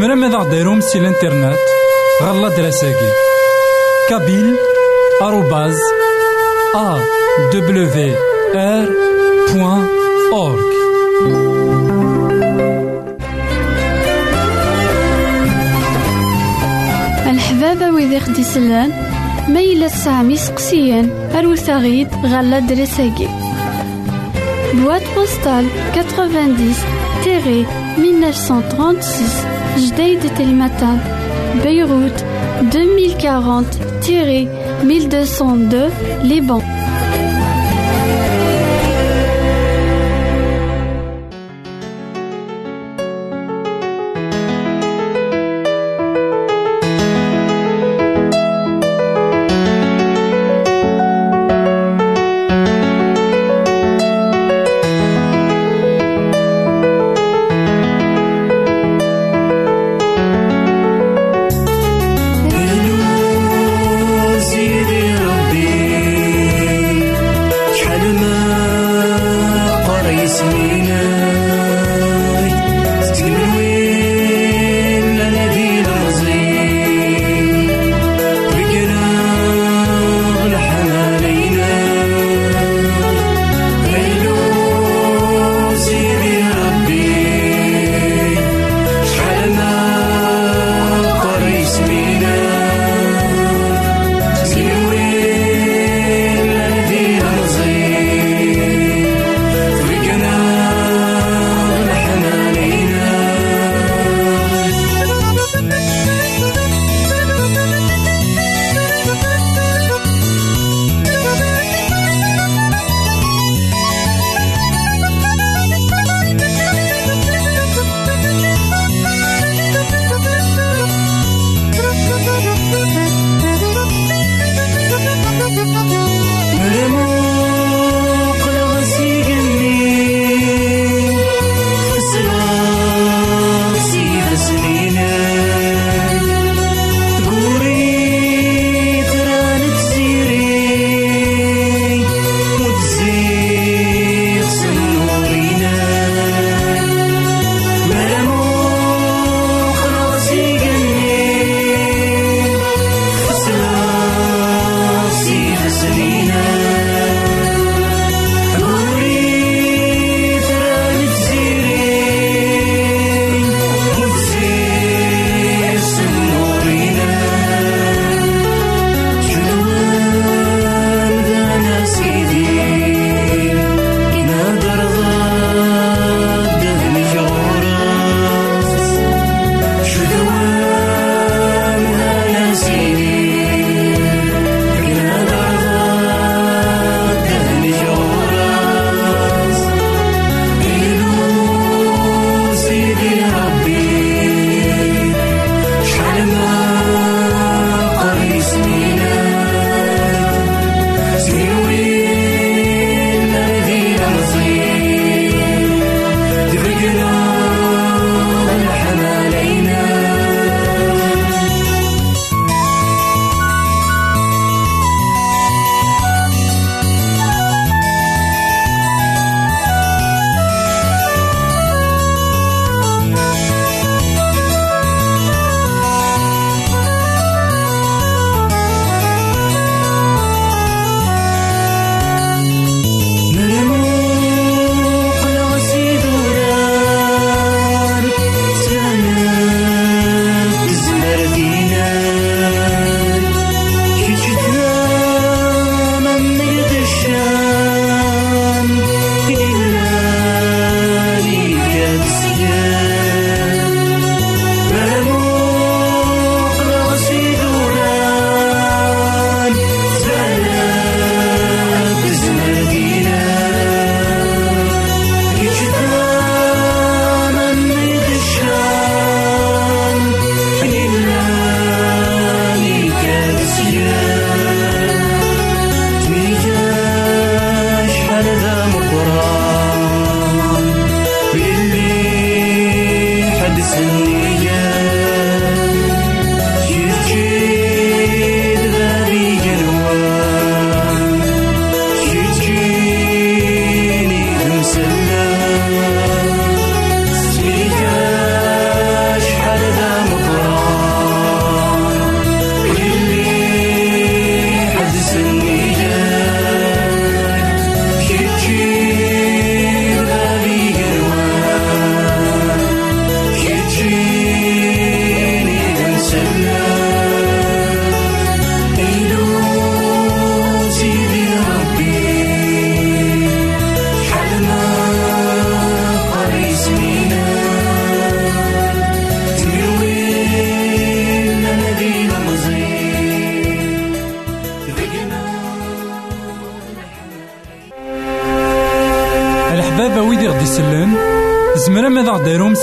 زمرا ماذا غديرهم سي الانترنت غالا دراساكي. كابيل آروباز أ دبليو آر بوان أورك الحبابة ويدي خدي سلان سامي سقسيان أروساغيد غالا دراساكي. بواد بوستال 90 تيري 1936 Jdeï de Télématin, Beyrouth 2040-1202, Liban.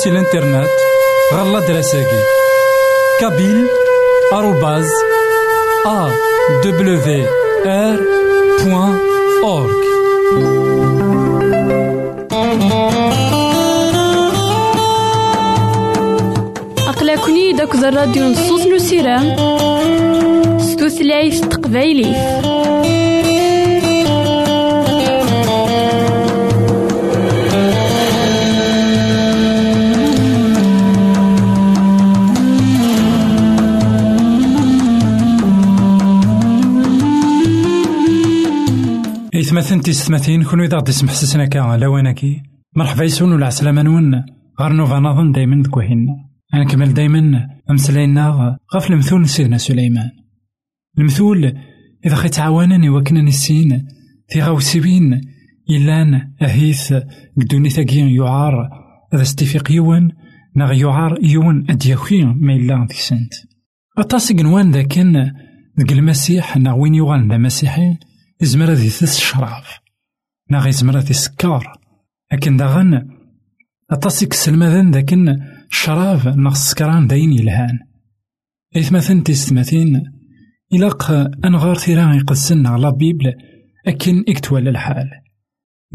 سي الانترنت غالا دراساكي. كابيل آروباز أ دبليو آر بوان أورك أقلكني داك الراديو نصوص نسيرام ستوثلايف تقبايليه إثمثن تيستمثين كون إذا غدي سمح سسنا كا لواناكي مرحبا يسون ولا عسلامة نون. غار نوفا نظن دايما دكوهين. نكمل دايما أمسلاينا غف المثول سيدنا سليمان. المثول إذا خي تعاونني وكنا نسين. في غوسبين إلان أهيث. قدوني ثاقين يعار. إذا استفيق يون نغ يعار يون أدياكي ما إلا في سنت. أطاسق نوان ذاكن. ذاك المسيح. نغ وين يغان ذا مسيحي. يزمر هذي يثس الشراب ناغ يزمر هذي يسكر لكن داغن أطاسيك السلمذان ذاكن الشراب ناغ السكران داين يلهان. إثمثن تيستمثين إلاق أنغار ثيران يقدسن على بيبل أكن إكتوال الحال.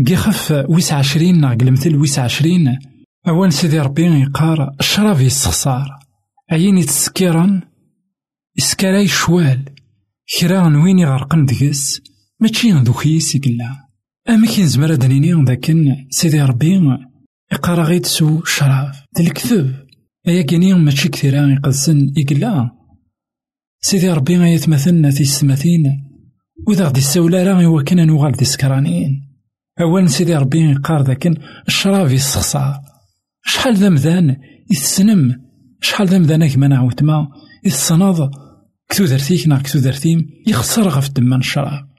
كي خف ويس عشرين ناغ المثل ويس عشرين أول سيدي ربي يقار الشراب يستخسار. عين يتسكيران؟ إسكالاي شوال. كرا وين يغرقن دقس يسي قلا أما كي نزمر هاد نيني ذاكن سيدي ربي يقرا غي تسو شراف الكذب أيا كيني ماشي كثيرا يقدسن يقلا سيدي ربي غيتمثلنا في السماثين وإذا غدي السولة راه إوا كان نوغال دي سكرانيين أولا سيدي ربي يقار ذاكن الشراف يسخسار شحال ذا مذان يتسنم شحال ذا مذان كما نعاود ما يتصناض كتو درتيك نا كتو درتيم يخسر غف دمان الشراب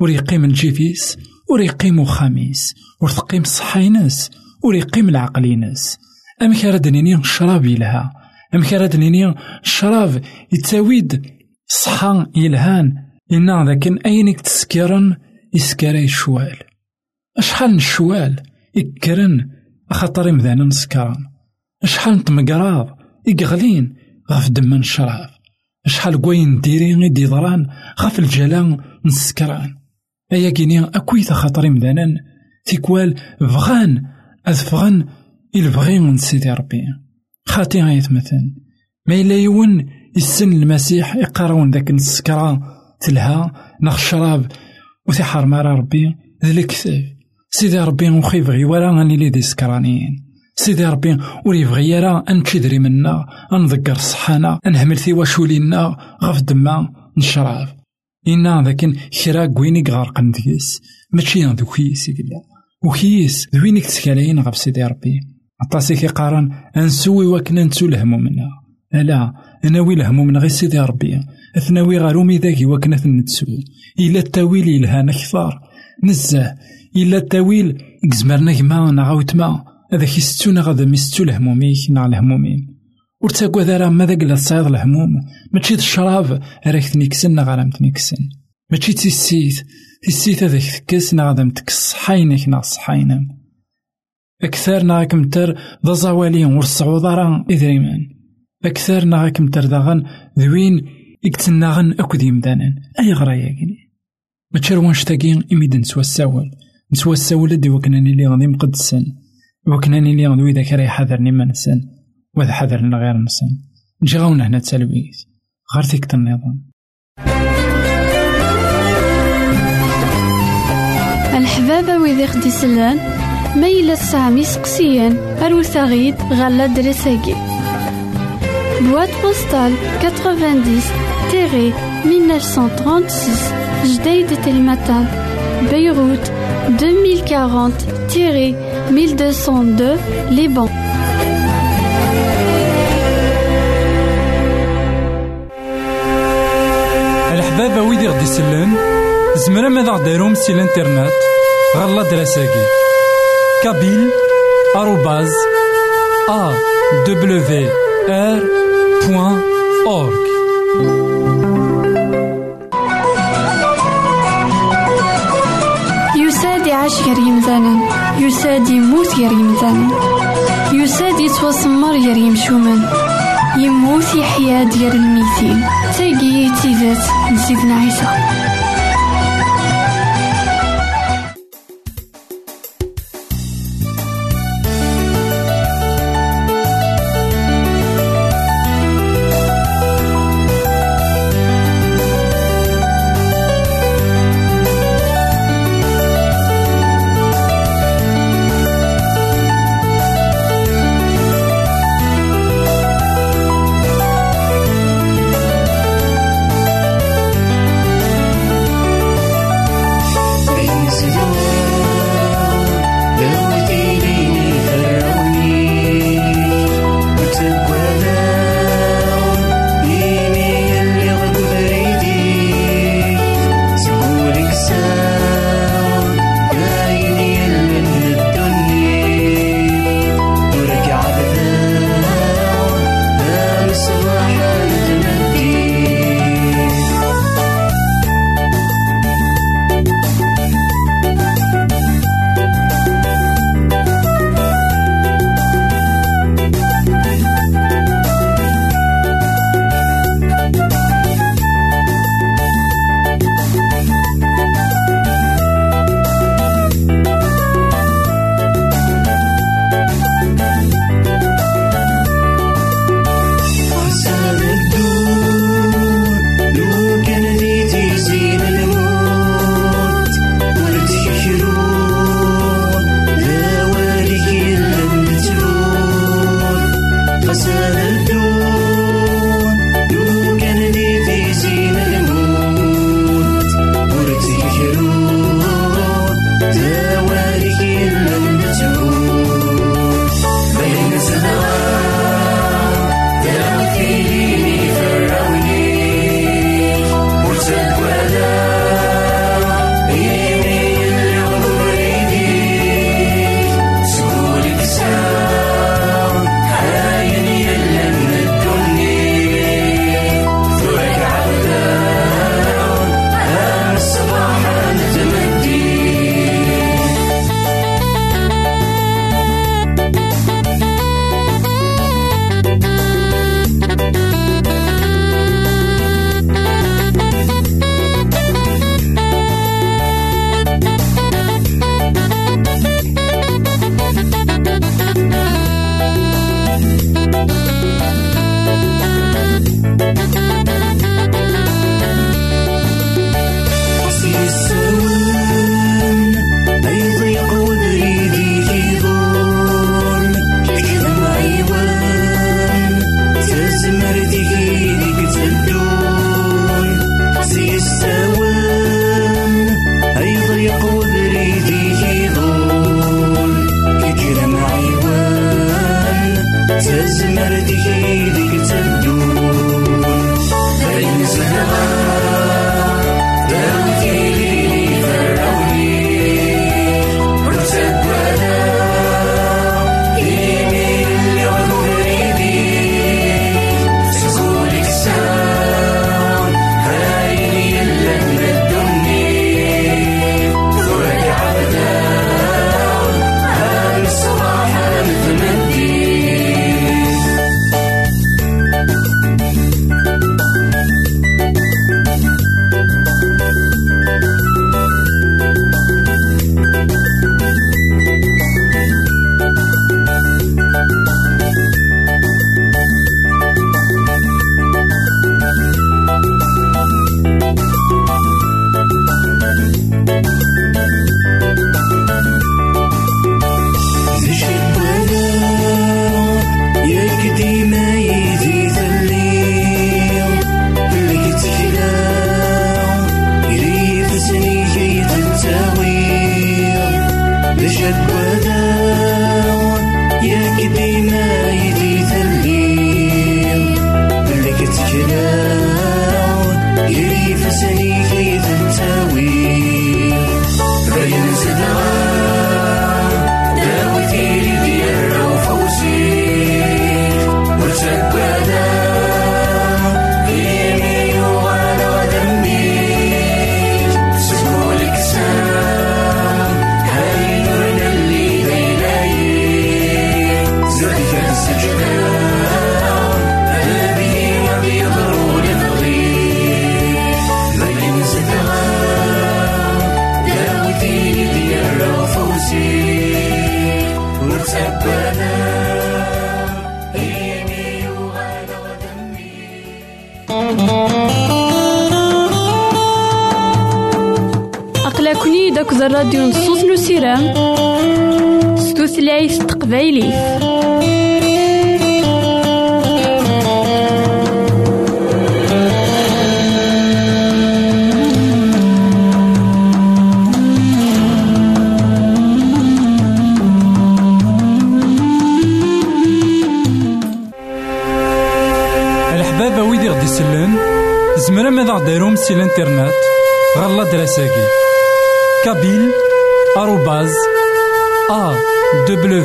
ور يقيم الجيفيس ور يقيم خميس ور تقيم صحاينس ور يقيم العقلينس. أم كارد نيني الشراب يلها أم كارد نيني الشراب يتاويد صحا يلهان إنا لكن أينك تسكرن يسكري الشوال أشحال الشوال يكرن خاطر مذانا نسكران أشحال نتمقراض يقغلين غف دمان الشراب أشحال قوين ديري غيدي ضران غف الجلان نسكران. أيا كيني أكويت خاطري مدانا تيكوال بغان أذ إل بغي من سيدي ربي. خاطي غايتمثل ما إلا يون يسن المسيح يقراون ذاك السكرا تلها نخ الشراب وتحر مارا ربي الكتاب سيدي ربي وخي بغي ولا غاني لي دي سكرانيين سيدي ربي ولي يبغي يرى تشدري منا نذكر صحانا نهمل في وشولينا غف دما نشراب. إنا ذاك كرا كوينيك غارقن ديس ماشي ذو كيس يقلا وكيس ذوينيك تسكالين غف سيدي ربي عطاسي كيقارن أنسوي وكنا نتسو الهمومنا ألا ناوي الهمومنا غير سيدي ربي أثناوي غارومي ذاكي وكنا نتسو إلا التاويل يلهانا كثار نزه إلا التاويل كزمرنا كما نغاوت ما هذاك يستونا غادا ميستو الهموميك نع الهمومين ور تاكواد راه ما داك تصايد الهموم؟ ماشي الشراب راك تنكسن نغ راه متنكسن ماشي تيسيت تيسيت هذاك تكس نغ غادا متكس صحاينك نغ صحاينم أكثر نغ كمتر ذا زوالين ور الصعود راه أكثر نغ كمتر داغن ذوين إكتناغن أكو ديمدانن أي غرايا كيني ما تشروانش تاكين إميد نسوا الساول. نسوا الساول دي وكناني لي غادي مقدسن. وكناني لي غادي إذا كان يحذرني ما نسن وهذا حذر غير نسن نجي غاونا هنا تسالويت غير فيك النظام الحبابة ويدي خدي سلان ميلا سامي سقسيان أروت غيد غالا دريساكي بواد بوستال 90 تيري 1936 جديد تلمتان بيروت 2040 غديرهم سي الانترنت غالا دراساكي. كابيل آروباز أ دبليو آر بوان أورك يساد يعيش غير يمثالا يساد يموت غير يمثالا يساد يتوسمر غير يمشومان يموت يحيا ديال الميتين. تاقي تيزات نسيدنا عيسى. غديرهم سي الانترنت غالا دراساكي. كابيل آروباز أ دبليو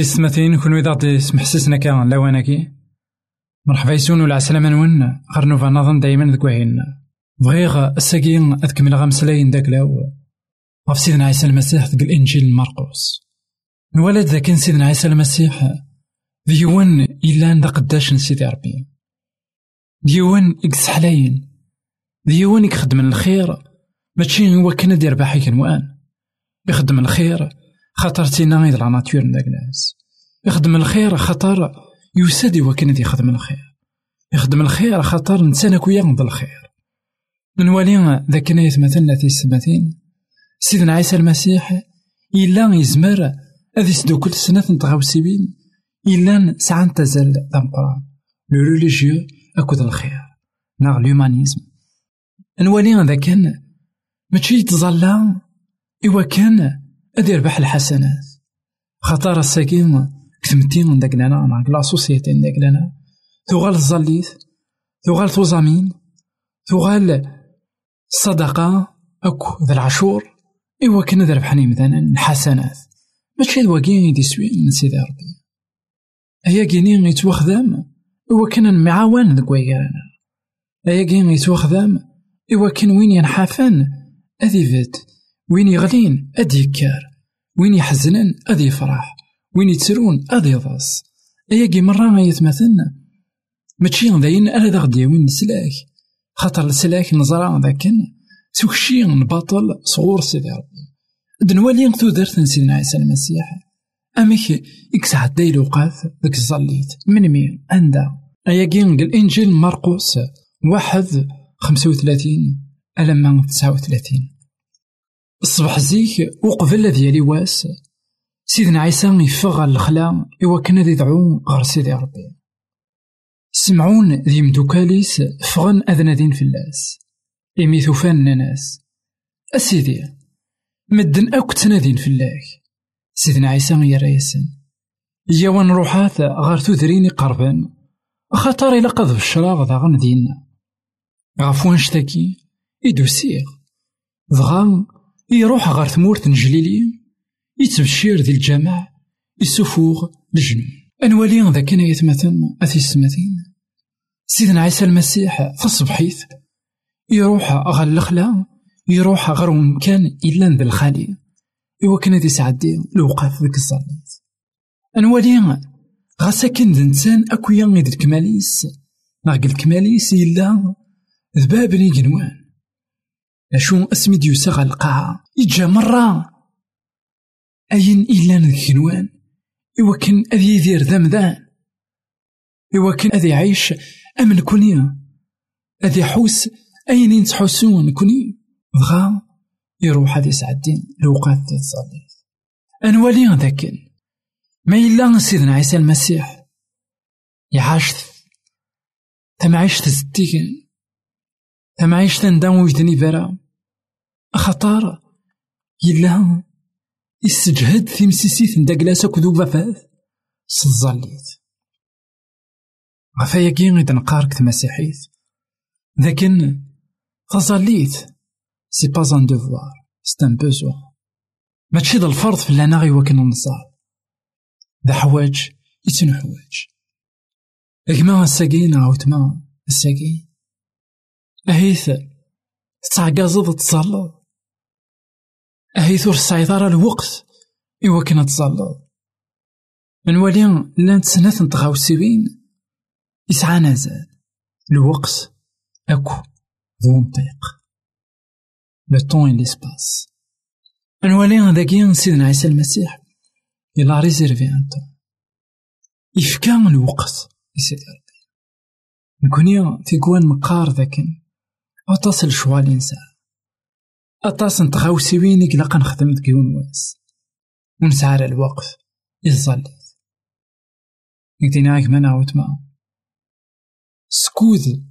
إثمثن تيستمثين كون إذا تسمح سسنا كان لواناكي مرحبا يسون ولا عسلامة نون. غير نوفا نظن دايما ذك بغيغ الساقي أذكمل غمسلاين داك لاو. غف سيدنا عيسى المسيح ذك الإنجيل مرقوس نولد ذا كان سيدنا عيسى المسيح. ديوان إلا دا قداش نسيدي ربي. ديوان إكس حلاين. ديوان يخدم الخير. ماشي هو كان دير باحي يخدم الخير. خاطر تينا غير لا ناتور نداك الناس يخدم الخير خاطر يساد وكان يخدم الخير. يخدم الخير خاطر نسان كويا نض الخير. نوالي ذاك نايت مثلا في السماتين سيدنا عيسى المسيح إلا يزمر هذي سدو كل سنة نتغاوسيبين إلا ساعة تزال دمقران لو ريليجيو أكود الخير ناغ لومانيزم نوالي ذا كان ماشي يتظلى إوا كان أدي يربح الحسنات خاطر الساكين كتمتين داك لنا مع لا سوسيتي داك لنا. تغال الزليت تغال توزامين تغال الصدقة أكو ذا العشور. إوا كنا ذا ربحني مثلا الحسنات ماشي الواقين يدي سوي من سيدي ربي. أيا كيني يتوخدم إوا كان معاون ذاك ويانا أيا كين يتوخدم إوا كان وين ينحافن أذي فيت وين يغلين أدي يكار وين يحزنن أدي يفرح وين يتسرون أدي يضاس أياكي مرة ما يتمثلنا ماشي داين ألا دا غدي وين نسلاك؟ خاطر السلاك نزرع ذاكن. سوكشي نباطل صغور سيدي ربي. دنوالي درت سيدنا عيسى المسيح أميك إكس عدى الأوقات ذاك الزليت. من مين أندا. أياكي الإنجيل مرقوس واحد خمسة وثلاثين ألما تسعة وثلاثين. الصبح زيك وقبل ديالي واس سيدنا عيسى يفغ الخلا كان ذي دعو غير سيدي ربي. سمعون ذي مدوكاليس فغن أذنادين في اللاس. إمي ثوفان ناس أسيدي مدن أكو تنادين في الله سيدنا عيسى يا ياسن يا نروحات غير تدريني قربان. خاطر إلا قذف الشراغ ذا غن دينا غفوان شتاكي إدو سيغ. يروح غار ثمورت نجليلي يتبشير ذي الجامع يسفوغ الجنون أنوالي ذا كان يتمثل أثي السماثين سيدنا عيسى المسيح في الصبحيث يروح غار الخلا يروح غار مكان إلا ذا الخالي. إوا كان ذي سعدي لوقاف ذيك الزرنيت أنوالي غا ساكن ذا إنسان أكويا ذي الكماليس. ناقل الكماليس إلا ذباب جنوان. أشو اسمي ديوسا غا القاعة. يجا مرة أين إلا نكنوان إوا كان أذي يدير ذمذان إوا كان أذي يعيش أمن كوني أذي يحوس أين ينتحوسون كوني. بغا يروح هذي سعدين لوقات تصلي أنوالي ذاك ما إلا سيدنا عيسى المسيح. يعاش تمعيش تزديكن تمعيش تندم وجدني برا. خطار يلا يستجهد في مسيسيت نداكلاس أكدو بفاث سزاليت غفايا كي غيد نقارك تمسيحيت لكن تزاليت سي با ان دوفوار سي ان بوزوان ماشي دا الفرض في غي وكن نصاب دا حواج يتنحواج أكما الساقين عاوتما الساقين أهيث. تعقازض تصلى. أهيث ور الوقت إوا كنا تصلى نولي لأن تسنات نتغاوسيوين يسعى نزال. الوقت أكو ذو مطيق. لو طون ليسباس نولي هذاكي سيدنا عيسى المسيح. إلا ريزيرفي ان طون يفكا الوقت. يسيدي ربي. نكوني تيكوان مقار ذاكن أطاس أطاس نتغاوسيوين إكلا نخدم دكيون واس. ونسعى الوقت يزالي يدينا غيك ما نعاود ما سكوذ.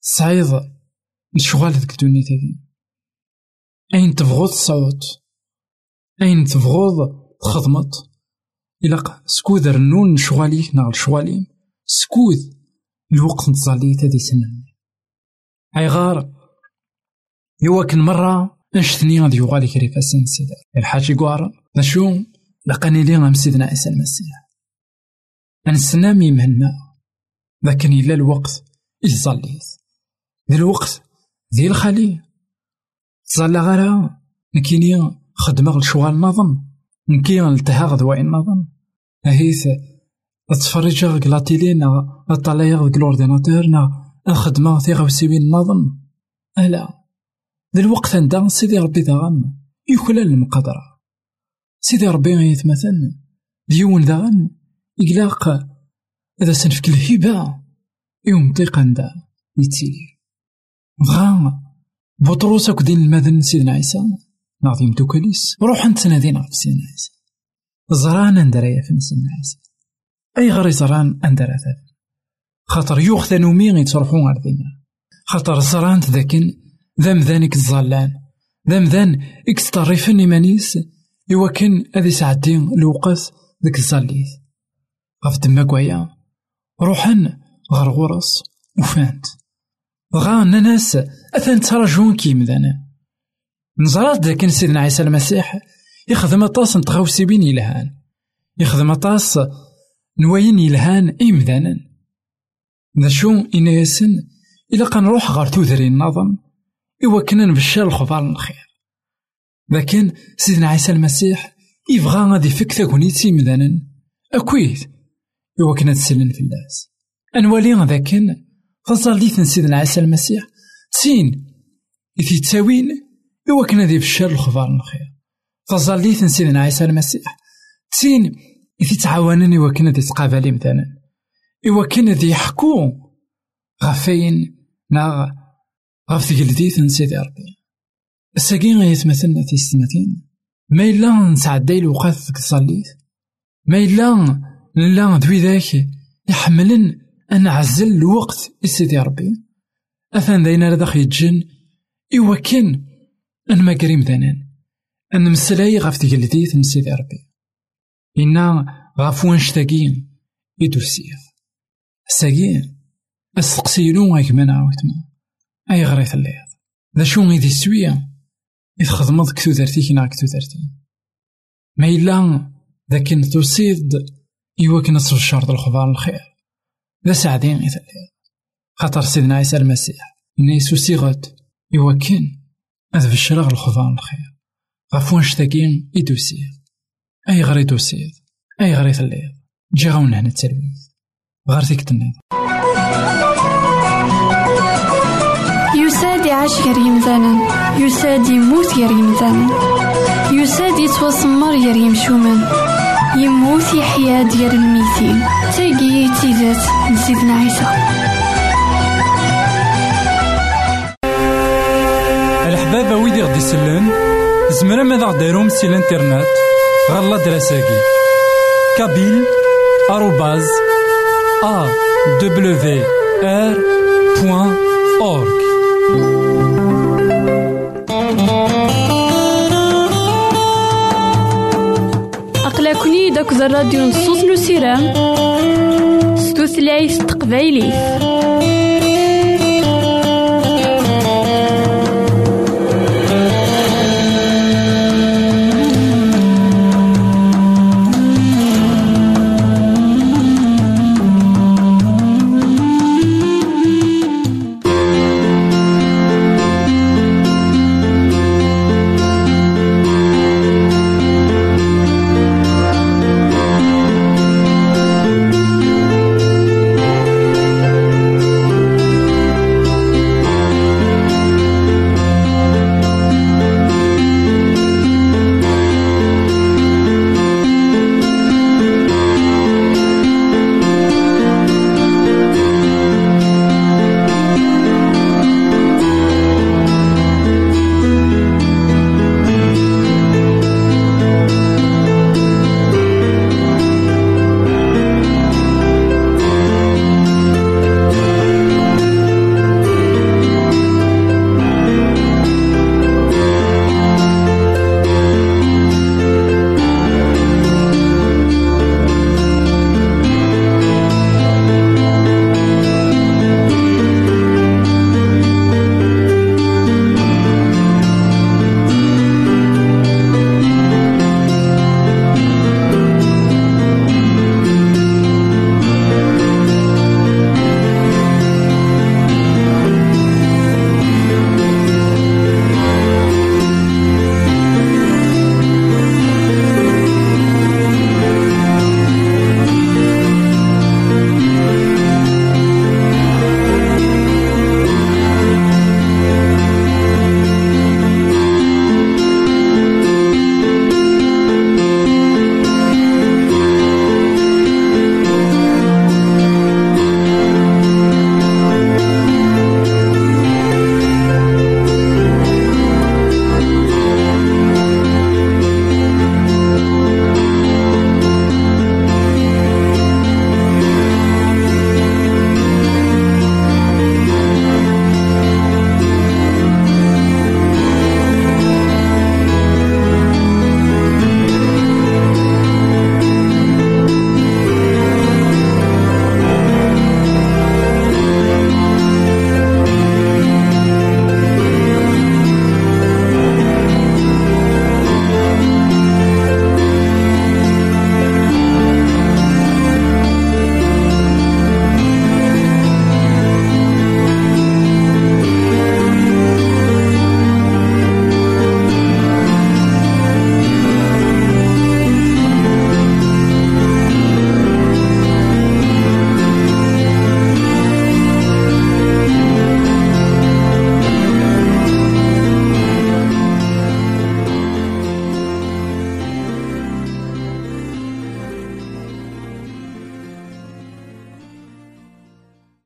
سعيد الشغال ديك الدنيا تاكي. أين تبغض تصوت أين تبغض تخدمت إلا سكوذ رنون شغاليك ناغ شغاليم سكوذ. الوقت نتظلي تادي سنن. أي غار يوكن مرة نشتني غادي يوغالي كريفا سن سيدي الحاج يقوار نشو لقاني لي غام سيدنا عيسى المسيح أنسنا ميمهنا لكن إلا الوقت إزاليت ذي الوقت ذي الخلي تزالا غارا نكيني خدمة لشوال نظم نكي نلتها غدواء النظم أهيث تفرج غيك لاتيلي نا أطلعي غيك الأورديناتور نا الخدمة في غوسيوين النظم ألا. ذي الوقت عندها سيدي ربي داغن يخلى المقدرة سيدي ربي غيتمثل ديون داغن إقلاق إذا سنفك الهبة يوم طيق عندها يتسيلي. بغا بطروس دين المدن سيدنا عيسى نعطيم توكاليس روح أنت نادينا في سيدنا عيسى. زران اندريا في سيدنا عيسى. أي غري زران اندرا خاطر يوخ ثانومي غيتروحو غاردينا. خاطر زران ذاكن ذم ذانك الزلان ذم ذان اكستريفن إيمانيس إوا كان هذي ساعتين الوقت ذاك الزاليث غف كوايا روحن غار غرس وفانت. غا ناس أثن تراجون كي مذانا نزرات داك سيدنا عيسى المسيح. يخدم أطاس نتغوسي بين يلهان يخدم أطاس نواين يلهان إمذانا ذا شو إنا ياسن إلا كان نروح غار تودري النظم. إوا كنا نبشر الخبار الخير. لكن سيدنا عيسى المسيح يبغى غادي يفك تاكونيتي مذانا أكويت. إوا كنا تسلن في الناس. أنوالي ذاكن فصليت سيدنا عيسى المسيح. تسين إذ تساوين إوا كنا ذي بشار الخبار الخير. فصليت سيدنا عيسى المسيح. تسين إذ تعاونن إوا كنا ذي تقابلي مثلا إوا كنا ذي يحكو. غفين. نا غف تقلديت سيدي ربي الساقين غيتمثلنا في السنتين ما إلا نسعدي الوقت تصليت ما إلا لا ذوي ذاك يحملن أن عزل الوقت سيدي ربي. أثان داينا رضا يتجن إوا كان أن ما كريم ذانان أن مسلاي غاف تقلديت من ربي. إنا غاف وانشتاقين يدو السيف ساقين أسقسيلو غاك من عاوتما أي غريث الليض ذا شو غيدي سوية إذ خدمت كتو ذرتي كنا كتو ذرتي ما إلا ذاك توصيد إوا كنا الشرط الخبار الخير. لا سعدين غيثلي خاطر سيدنا عيسى المسيح نيسو سيغت إوا كان أذ بشرغ الخبار الخير. غف وانشتاكين إدوسير أي غري دوسير أي غري ثليض جي غاون هنا التلويث غير ذيك التنظيم يعيش غير يمثالا يساد يموت غير يمثالا يساد يتوسمر غير يمشومان يموت يحيى ديال الميتين. تاقي تيزات لسيدنا عيسى. الحبابة ويدي غدي يسلن زمرا ماذا غديرهم سي الإنترنت؟ غالا دراساكي. كابيل آروباز أ دبليو آر بوان أورك داك الراديو نصوص نسيرام ستوثلايف تقبايليف